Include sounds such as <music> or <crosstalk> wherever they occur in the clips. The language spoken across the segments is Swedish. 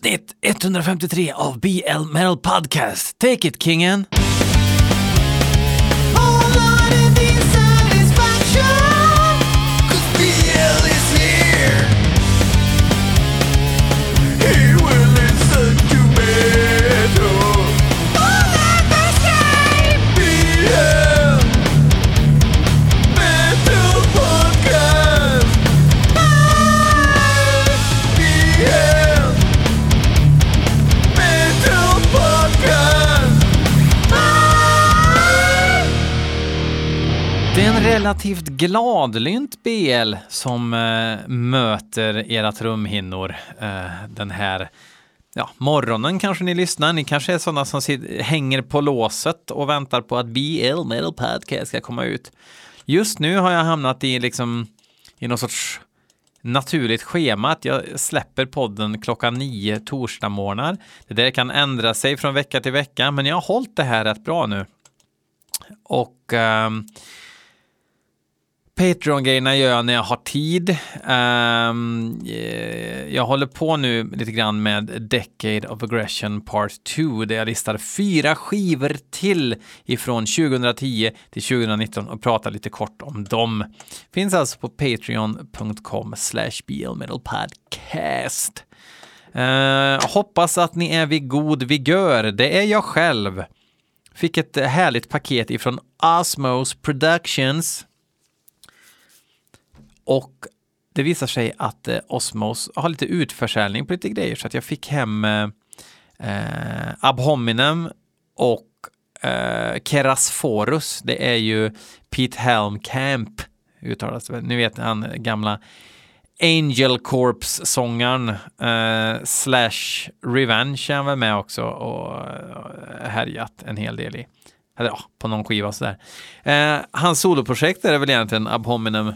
Avsnitt 153 av BL Metal Podcast. Take it, kingen! Relativt gladlynt BL som eh, möter era trumhinnor eh, den här ja, morgonen kanske ni lyssnar. Ni kanske är sådana som sitter, hänger på låset och väntar på att BL Metal Podcast ska komma ut. Just nu har jag hamnat i liksom i någon sorts naturligt schema att jag släpper podden klockan nio torsdag morgnar. Det där kan ändra sig från vecka till vecka, men jag har hållit det här rätt bra nu. Och ehm, Patreon-grejerna gör jag när jag har tid. Um, jag håller på nu lite grann med Decade of Aggression Part 2 där jag listar fyra skivor till ifrån 2010 till 2019 och pratar lite kort om dem. Finns alltså på patreon.com slash podcast. Uh, hoppas att ni är vid god vigör. Det är jag själv. Fick ett härligt paket ifrån Osmos Productions och det visar sig att eh, Osmos har lite utförsäljning på lite grejer så att jag fick hem eh, eh Abhominem och eh, Kerasforus. Det är ju Pete Helm Camp uttalas det. Ni vet han eh, gamla Angel Corps-sångaren eh, slash Revenge är han väl med också och eh, härjat en hel del i. Eller ja, på någon skiva sådär. Eh, hans soloprojekt är väl egentligen Abhominem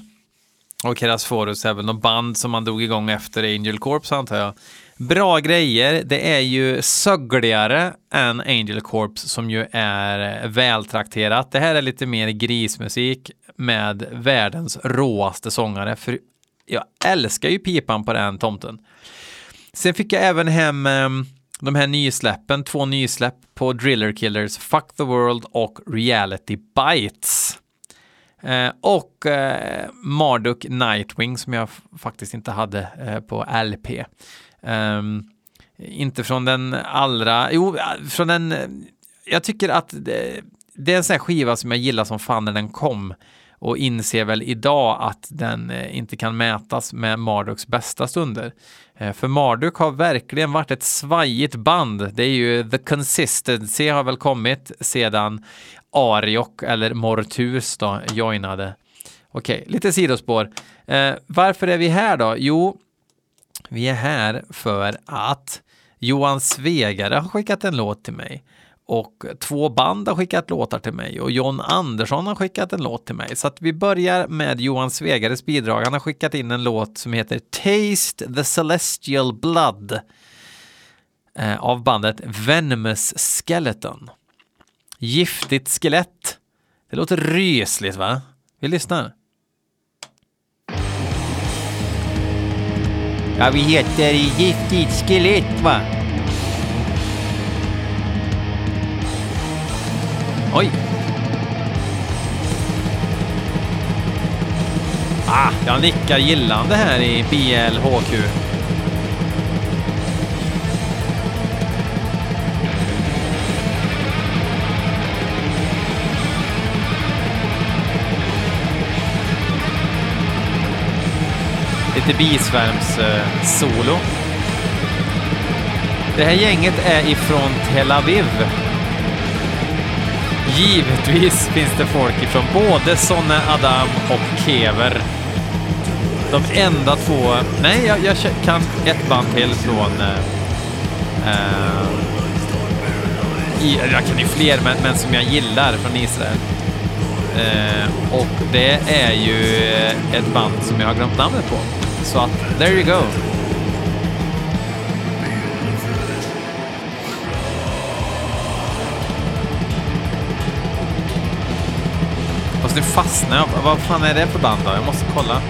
och Kerasforus är väl något band som man drog igång efter Angel Corps antar jag. Bra grejer. Det är ju sögligare än Angel Corps som ju är vältrakterat. Det här är lite mer grismusik med världens råaste sångare. För jag älskar ju pipan på den tomten. Sen fick jag även hem ehm, de här nysläppen, två nysläpp på Driller Killers, Fuck the World och Reality Bites. Eh, och eh, Marduk Nightwing som jag faktiskt inte hade eh, på LP. Ehm, inte från den allra, jo, eh, från den, eh, jag tycker att det, det är en sån här skiva som jag gillar som fan när den kom och inser väl idag att den eh, inte kan mätas med Marduks bästa stunder. För Marduk har verkligen varit ett svajigt band. Det är ju The Consistency har väl kommit sedan Ariok eller Mortus då joinade. Okej, okay, lite sidospår. Eh, varför är vi här då? Jo, vi är här för att Johan Svegare har skickat en låt till mig och två band har skickat låtar till mig och John Andersson har skickat en låt till mig. Så att vi börjar med Johan Svegares bidrag. Han har skickat in en låt som heter Taste the Celestial Blood eh, av bandet Venomous Skeleton. Giftigt skelett. Det låter rysligt va? Vi lyssnar. Ja, vi heter Giftigt skelett va? Oj! Ah, jag nickar gillande här i BLHQ. Lite bisvärms-solo. Eh, det här gänget är ifrån Tel Aviv. Givetvis finns det folk ifrån både Sonne Adam och Kever. De enda två... Nej, jag, jag kan ett band till från... Uh, jag kan ju fler, men, men som jag gillar från Israel. Uh, och det är ju ett band som jag har glömt namnet på. Så att, there you go. Fast nu fastnar jag. Vad fan är det för band då? Jag måste kolla.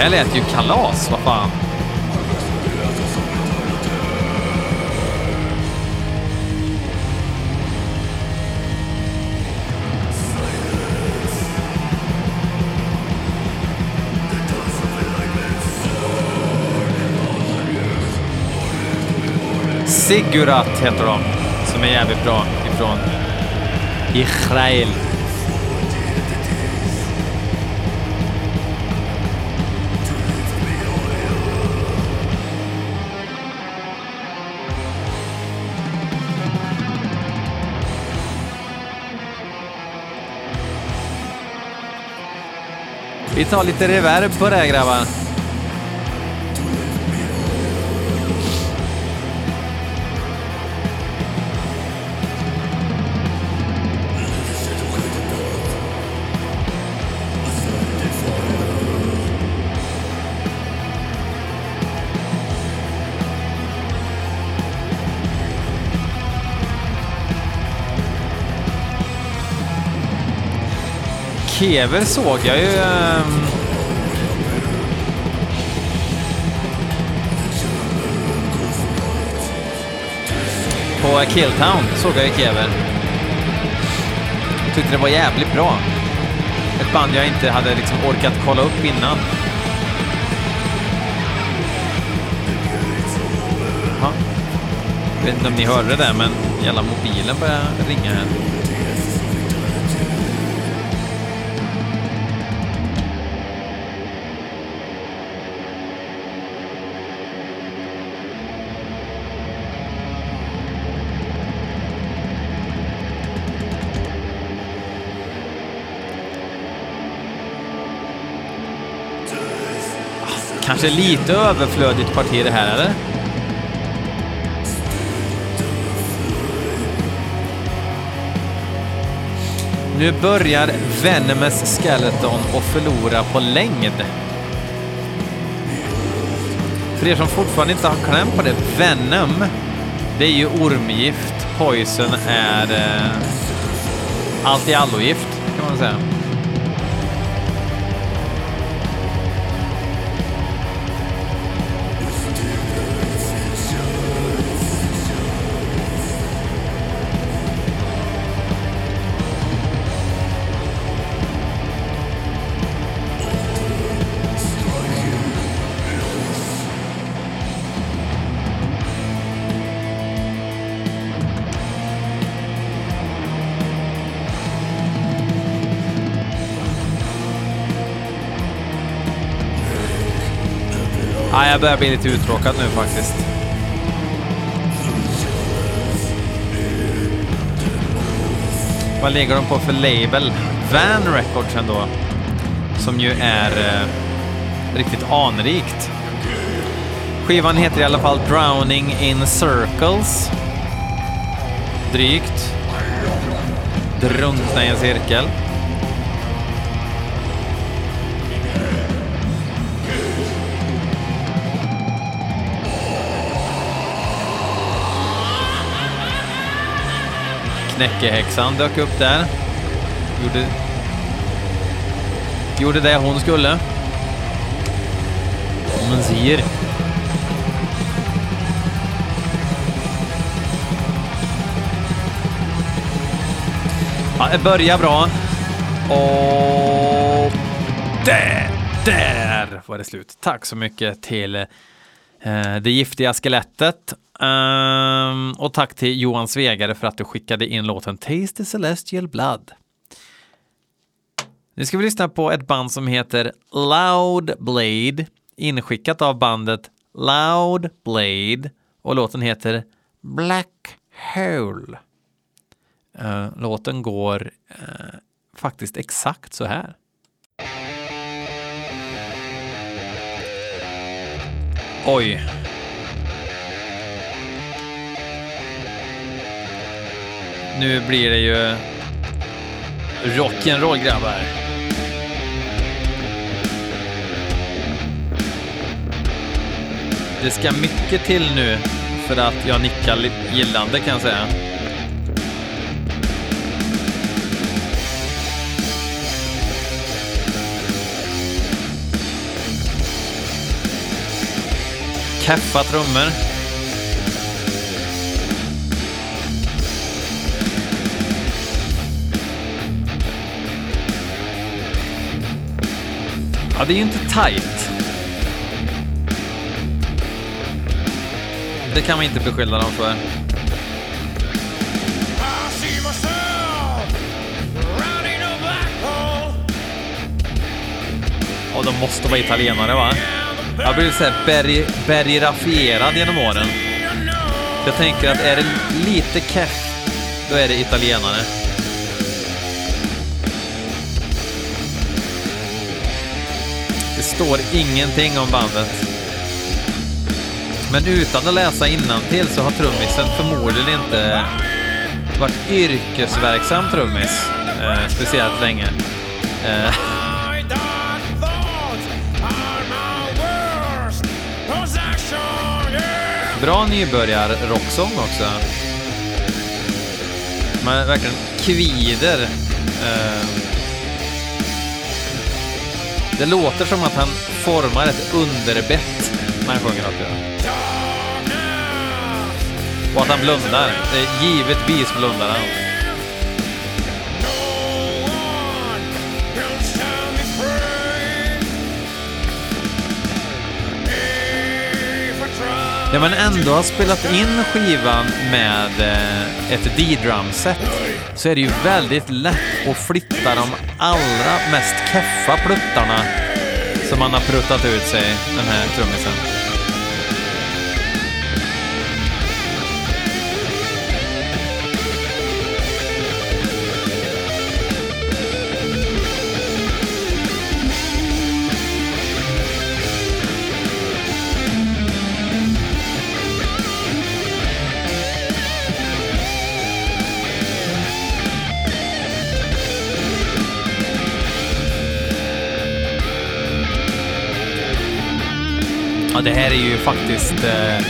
Här lät ju kalas, vad fan. Sigurat heter de, som är jävligt bra ifrån Israel. Vi tar lite reverb på det här grabbar. Kever såg jag ju... Um... På Killtown såg jag ju Kever. Jag tyckte det var jävligt bra. Ett band jag inte hade liksom orkat kolla upp innan. Jag vet inte om ni hörde det men jävla mobilen börjar ringa här. Kanske lite överflödigt parti det här, eller? Nu börjar Venomous Skeleton att förlora på längd. För er som fortfarande inte har kläm på det, Venom, det är ju ormgift. Poison är eh, allt i allo-gift, kan man säga. Ja, jag börjar bli lite uttråkad nu faktiskt. Vad ligger de på för label? Van Records ändå. Som ju är eh, riktigt anrikt. Skivan heter i alla fall Drowning in Circles. Drygt. Drunkna i en cirkel. Snäckehäxan dök upp där. Gjorde, gjorde det hon skulle. Som man säger. Ja, det börjar bra. Och där, där var det slut. Tack så mycket till eh, Det giftiga skelettet. Um, och tack till Johan Svegare för att du skickade in låten Taste the Celestial Blood. Nu ska vi lyssna på ett band som heter Loud Blade, inskickat av bandet Loud Blade och låten heter Black Hole. Uh, låten går uh, faktiskt exakt så här. Oj. Nu blir det ju rock'n'roll grabbar. Det ska mycket till nu för att jag nickar gillande kan jag säga. keffa trummor. Ja, det är ju inte tight. Det kan man inte beskylla dem för. Och de måste vara italienare, va? Jag har blivit såhär berg, bergrafierad genom åren. Jag tänker att är det lite keff, då är det italienare. Står ingenting om bandet. Men utan att läsa innantill så har trummisen förmodligen inte varit yrkesverksam trummis eh, speciellt länge. Eh. Bra nybörjar-rocksång också. Man verkligen kvider. Eh. Det låter som att han formar ett underbett när han sjunger något. och att han blundar. Givetvis blundar han. När man ändå har spelat in skivan med eh, ett D-drumset så är det ju väldigt lätt att flytta de allra mest keffa pluttarna som man har pruttat ut sig, den här trummisen. Det här är ju faktiskt eh,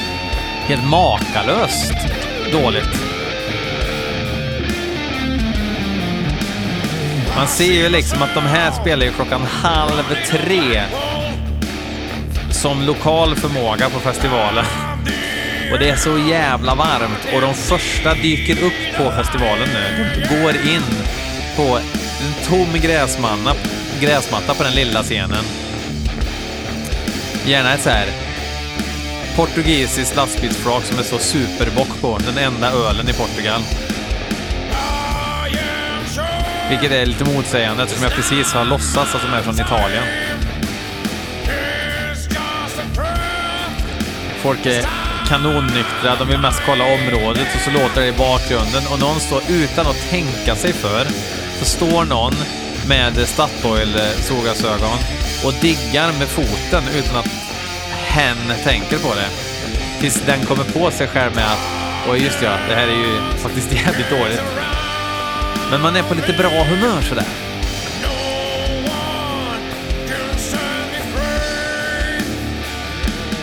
helt makalöst dåligt. Man ser ju liksom att de här spelar ju klockan halv tre som lokal förmåga på festivalen. Och det är så jävla varmt och de första dyker upp på festivalen nu. Går in på en tom gräsmanna, gräsmatta på den lilla scenen Gärna ett så här portugisiskt lastbilsflak som är så superbock på. Den enda ölen i Portugal. Vilket är lite motsägande eftersom jag precis har låtsats att de är från Italien. Folk är kanonnyktra, de vill mest kolla området och så låter det i bakgrunden och någon står utan att tänka sig för, så står någon med Statoil sågasögon och diggar med foten utan att hen tänker på det. Tills den kommer på sig själv med att och just ja, det här är ju faktiskt <laughs> jävligt dåligt. Men man är på lite bra humör sådär.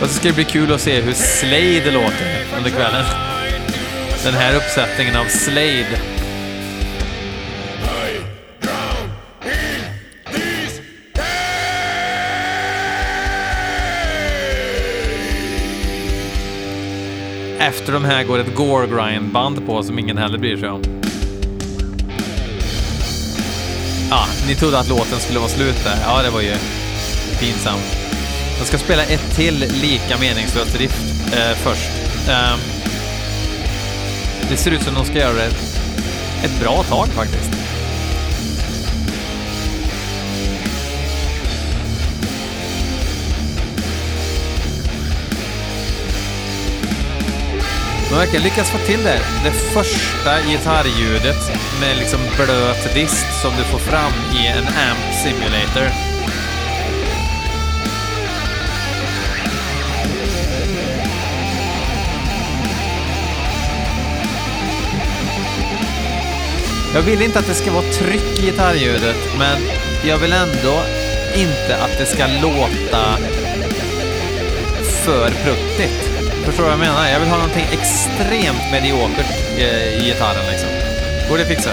Och så ska det bli kul att se hur Slade låter under kvällen. Den här uppsättningen av Slade efter de här går ett Gore-grind-band på som ingen heller bryr sig om. Ja, ni trodde att låten skulle vara slut där. Ja, det var ju pinsamt. Jag ska spela ett till lika meningslöst riff eh, först. Eh, det ser ut som de ska göra det ett bra tag faktiskt. De verkar lyckas få till det. Det första gitarrljudet med liksom blöt dist som du får fram i en amp simulator. Jag vill inte att det ska vara tryck i gitarrljudet, men jag vill ändå inte att det ska låta för pruttigt. Förstår du vad jag menar? Jag vill ha någonting extremt mediokert eh, i gitarren liksom. Går det att fixa?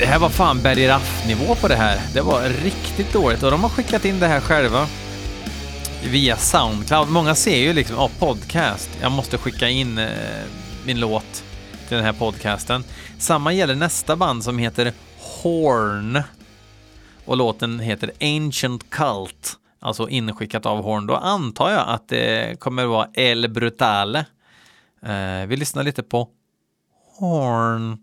Det här var fan Berry Raff-nivå på det här. Det var riktigt dåligt och de har skickat in det här själva via Soundcloud. Många ser ju liksom, ja, oh, podcast. Jag måste skicka in eh, min låt i den här podcasten. Samma gäller nästa band som heter Horn och låten heter Ancient Cult, alltså inskickat av Horn. Då antar jag att det kommer vara El Brutale. Eh, vi lyssnar lite på Horn.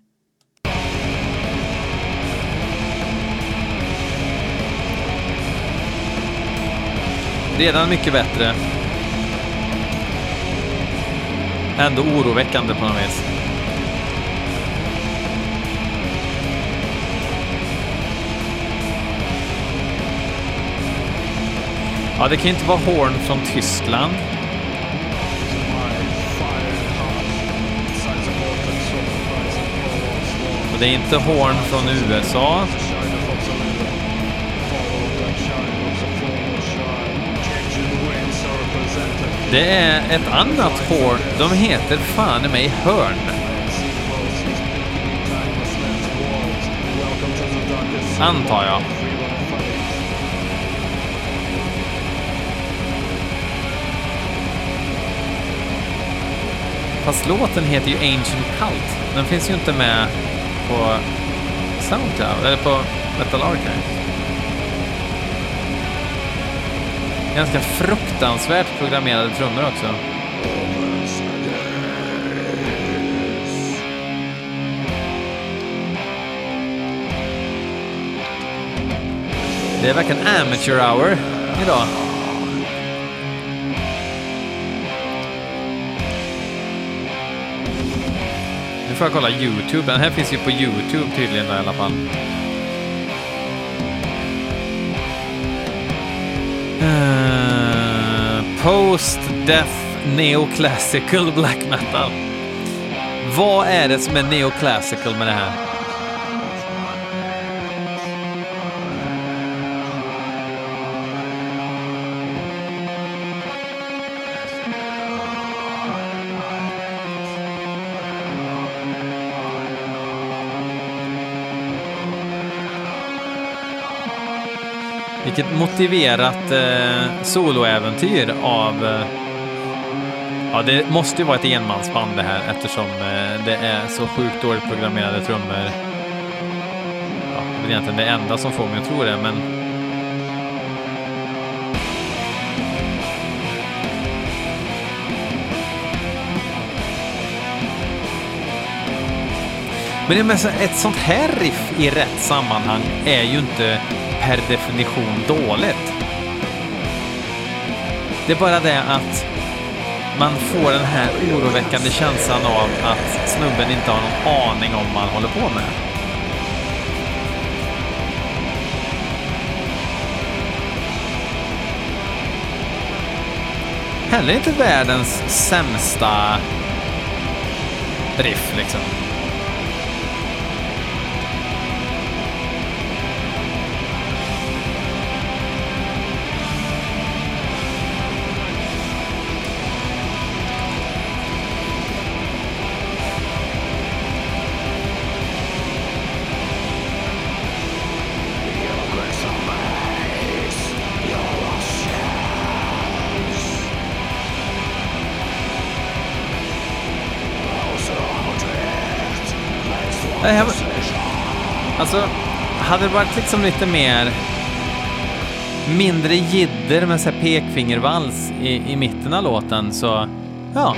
Redan mycket bättre. Ändå oroväckande på något vis. Ja, det kan inte vara Horn från Tyskland. Och det är inte Horn från USA. Det är ett annat Horn. De heter fan i mig Hörn. Antar jag. Fast låten heter ju Ancient Cult. Den finns ju inte med på Soundcloud, eller på Metal Archive. Ganska fruktansvärt programmerade trummor också. Det är verkligen amateur hour idag. Får jag kolla YouTube. Den här finns ju på YouTube tydligen i alla fall. Uh, Post-Death Neoclassical Black Metal. Vad är det som är neoclassical med det här? Vilket motiverat eh, soloäventyr av... Eh, ja, det måste ju vara ett enmansband det här eftersom eh, det är så sjukt dåligt programmerade trummor. Ja, det är egentligen det enda som får mig att tro det, men... Men ett sånt här riff i rätt sammanhang är ju inte per definition dåligt. Det är bara det att man får den här oroväckande känslan av att snubben inte har någon aning om vad han håller på med. Heller inte världens sämsta riff liksom. Alltså, hade det varit liksom lite mer mindre jidder med så här pekfingervals i, i mitten av låten så, ja.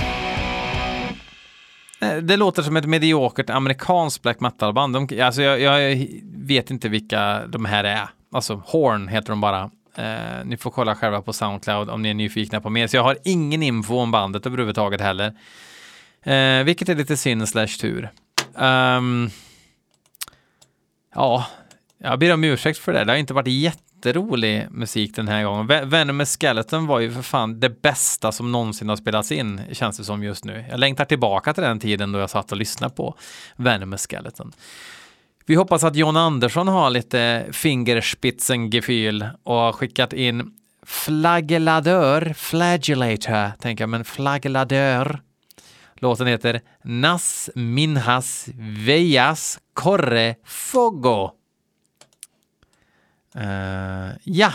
Eh, det låter som ett mediokert amerikanskt black metal-band. De, alltså jag, jag, vet inte vilka de här är. Alltså Horn heter de bara. Eh, ni får kolla själva på Soundcloud om ni är nyfikna på mer. Så jag har ingen info om bandet överhuvudtaget heller. Eh, vilket är lite synd slash tur. Um, ja, jag ber om ursäkt för det. Det har inte varit jätterolig musik den här gången. Venomous Skeleton var ju för fan det bästa som någonsin har spelats in, känns det som just nu. Jag längtar tillbaka till den tiden då jag satt och lyssnade på Venomous Skeleton. Vi hoppas att John Andersson har lite fingerspitzengefühl och har skickat in flagelladör, flagellator, tänker jag, men flagelladör Låten heter Nas Minhas Vejas Corre Fogo. Uh, ja,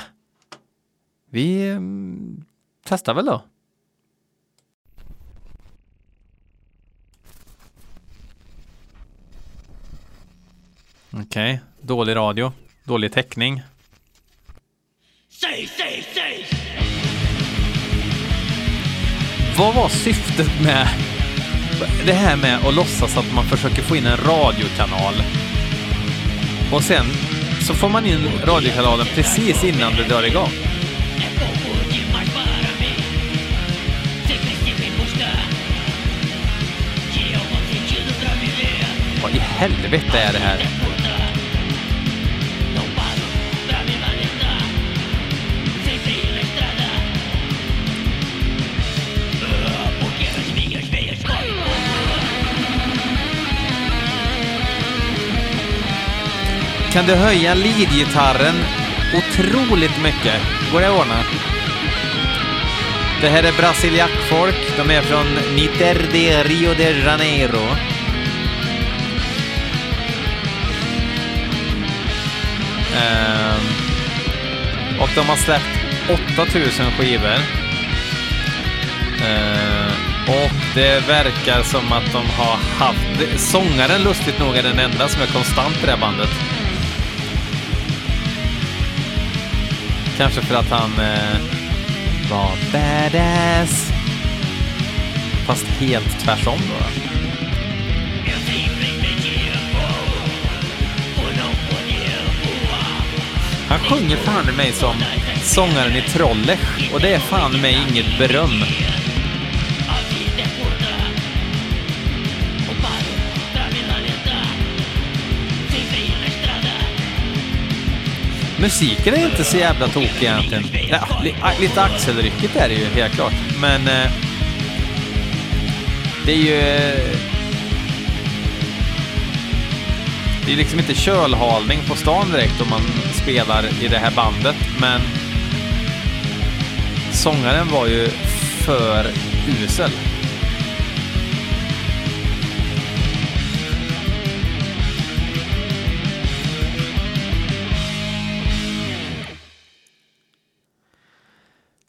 vi um, testar väl då. Okej, dålig radio, dålig täckning. Säg, säg, säg! Vad var syftet med det här med att låtsas att man försöker få in en radiokanal och sen så får man in radiokanalen precis innan det drar igång. Vad i helvete är det här? Kan du höja leadgitarren otroligt mycket? Går det att ordna? Det här är brasiliakfolk. De är från Niter de Rio de Janeiro. Ehm, och de har släppt 8000 skivor. Uh, och det verkar som att de har haft... Sångaren, lustigt nog, är den enda som är konstant i det här bandet. Kanske för att han eh, var badass. Fast helt tvärsom då. då. Han sjunger fan i mig som sångaren i Trollech och det är fan i mig inget beröm. Musiken är inte så jävla tokig egentligen. Ja, lite axelryckigt är det ju helt klart, men eh, det är ju... eh, Det är liksom inte kölhalning på stan direkt om man spelar i det här bandet, men sångaren var ju för usel.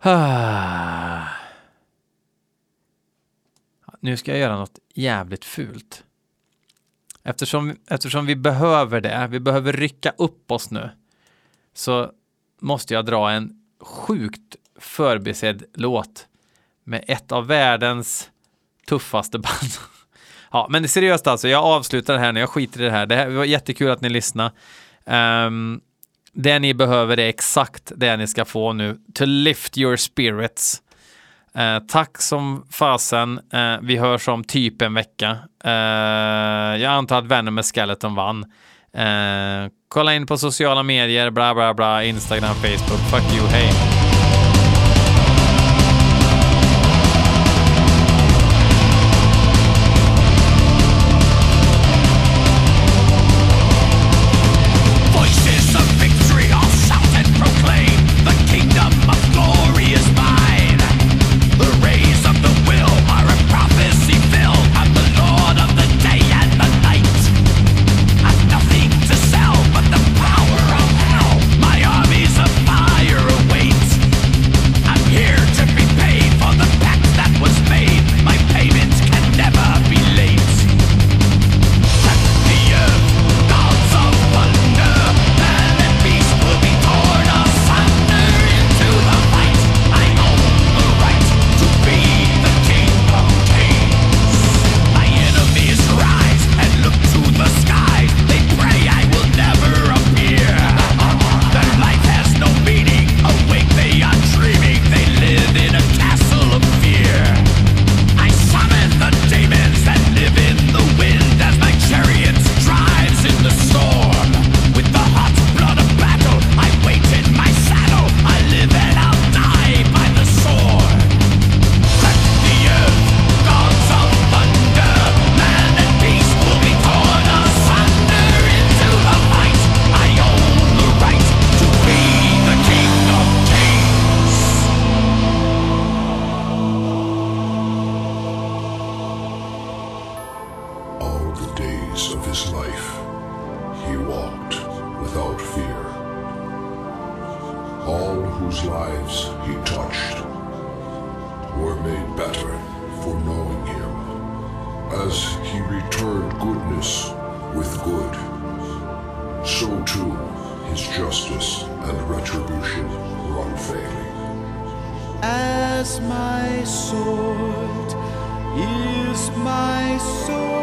<sighs> Nu ska jag göra något jävligt fult. Eftersom, eftersom vi behöver det, vi behöver rycka upp oss nu, så måste jag dra en sjukt förbisedd låt med ett av världens tuffaste band. <laughs> Ja, men seriöst alltså, jag avslutar det här nu, jag skiter i det här. Det här var jättekul att ni lyssnade. Um, det ni behöver är exakt det ni ska få nu. To lift your spirits. Eh, tack som fasen. Eh, vi hörs om typ en vecka. Eh, jag antar att Venom med Skeleton vann. Eh, kolla in på sociala medier, bla bla bla, Instagram, Facebook. Fuck you, hej. All whose lives he touched were made better for knowing him, as he returned goodness with good. So too his justice and retribution were unfailing. as my sword is my then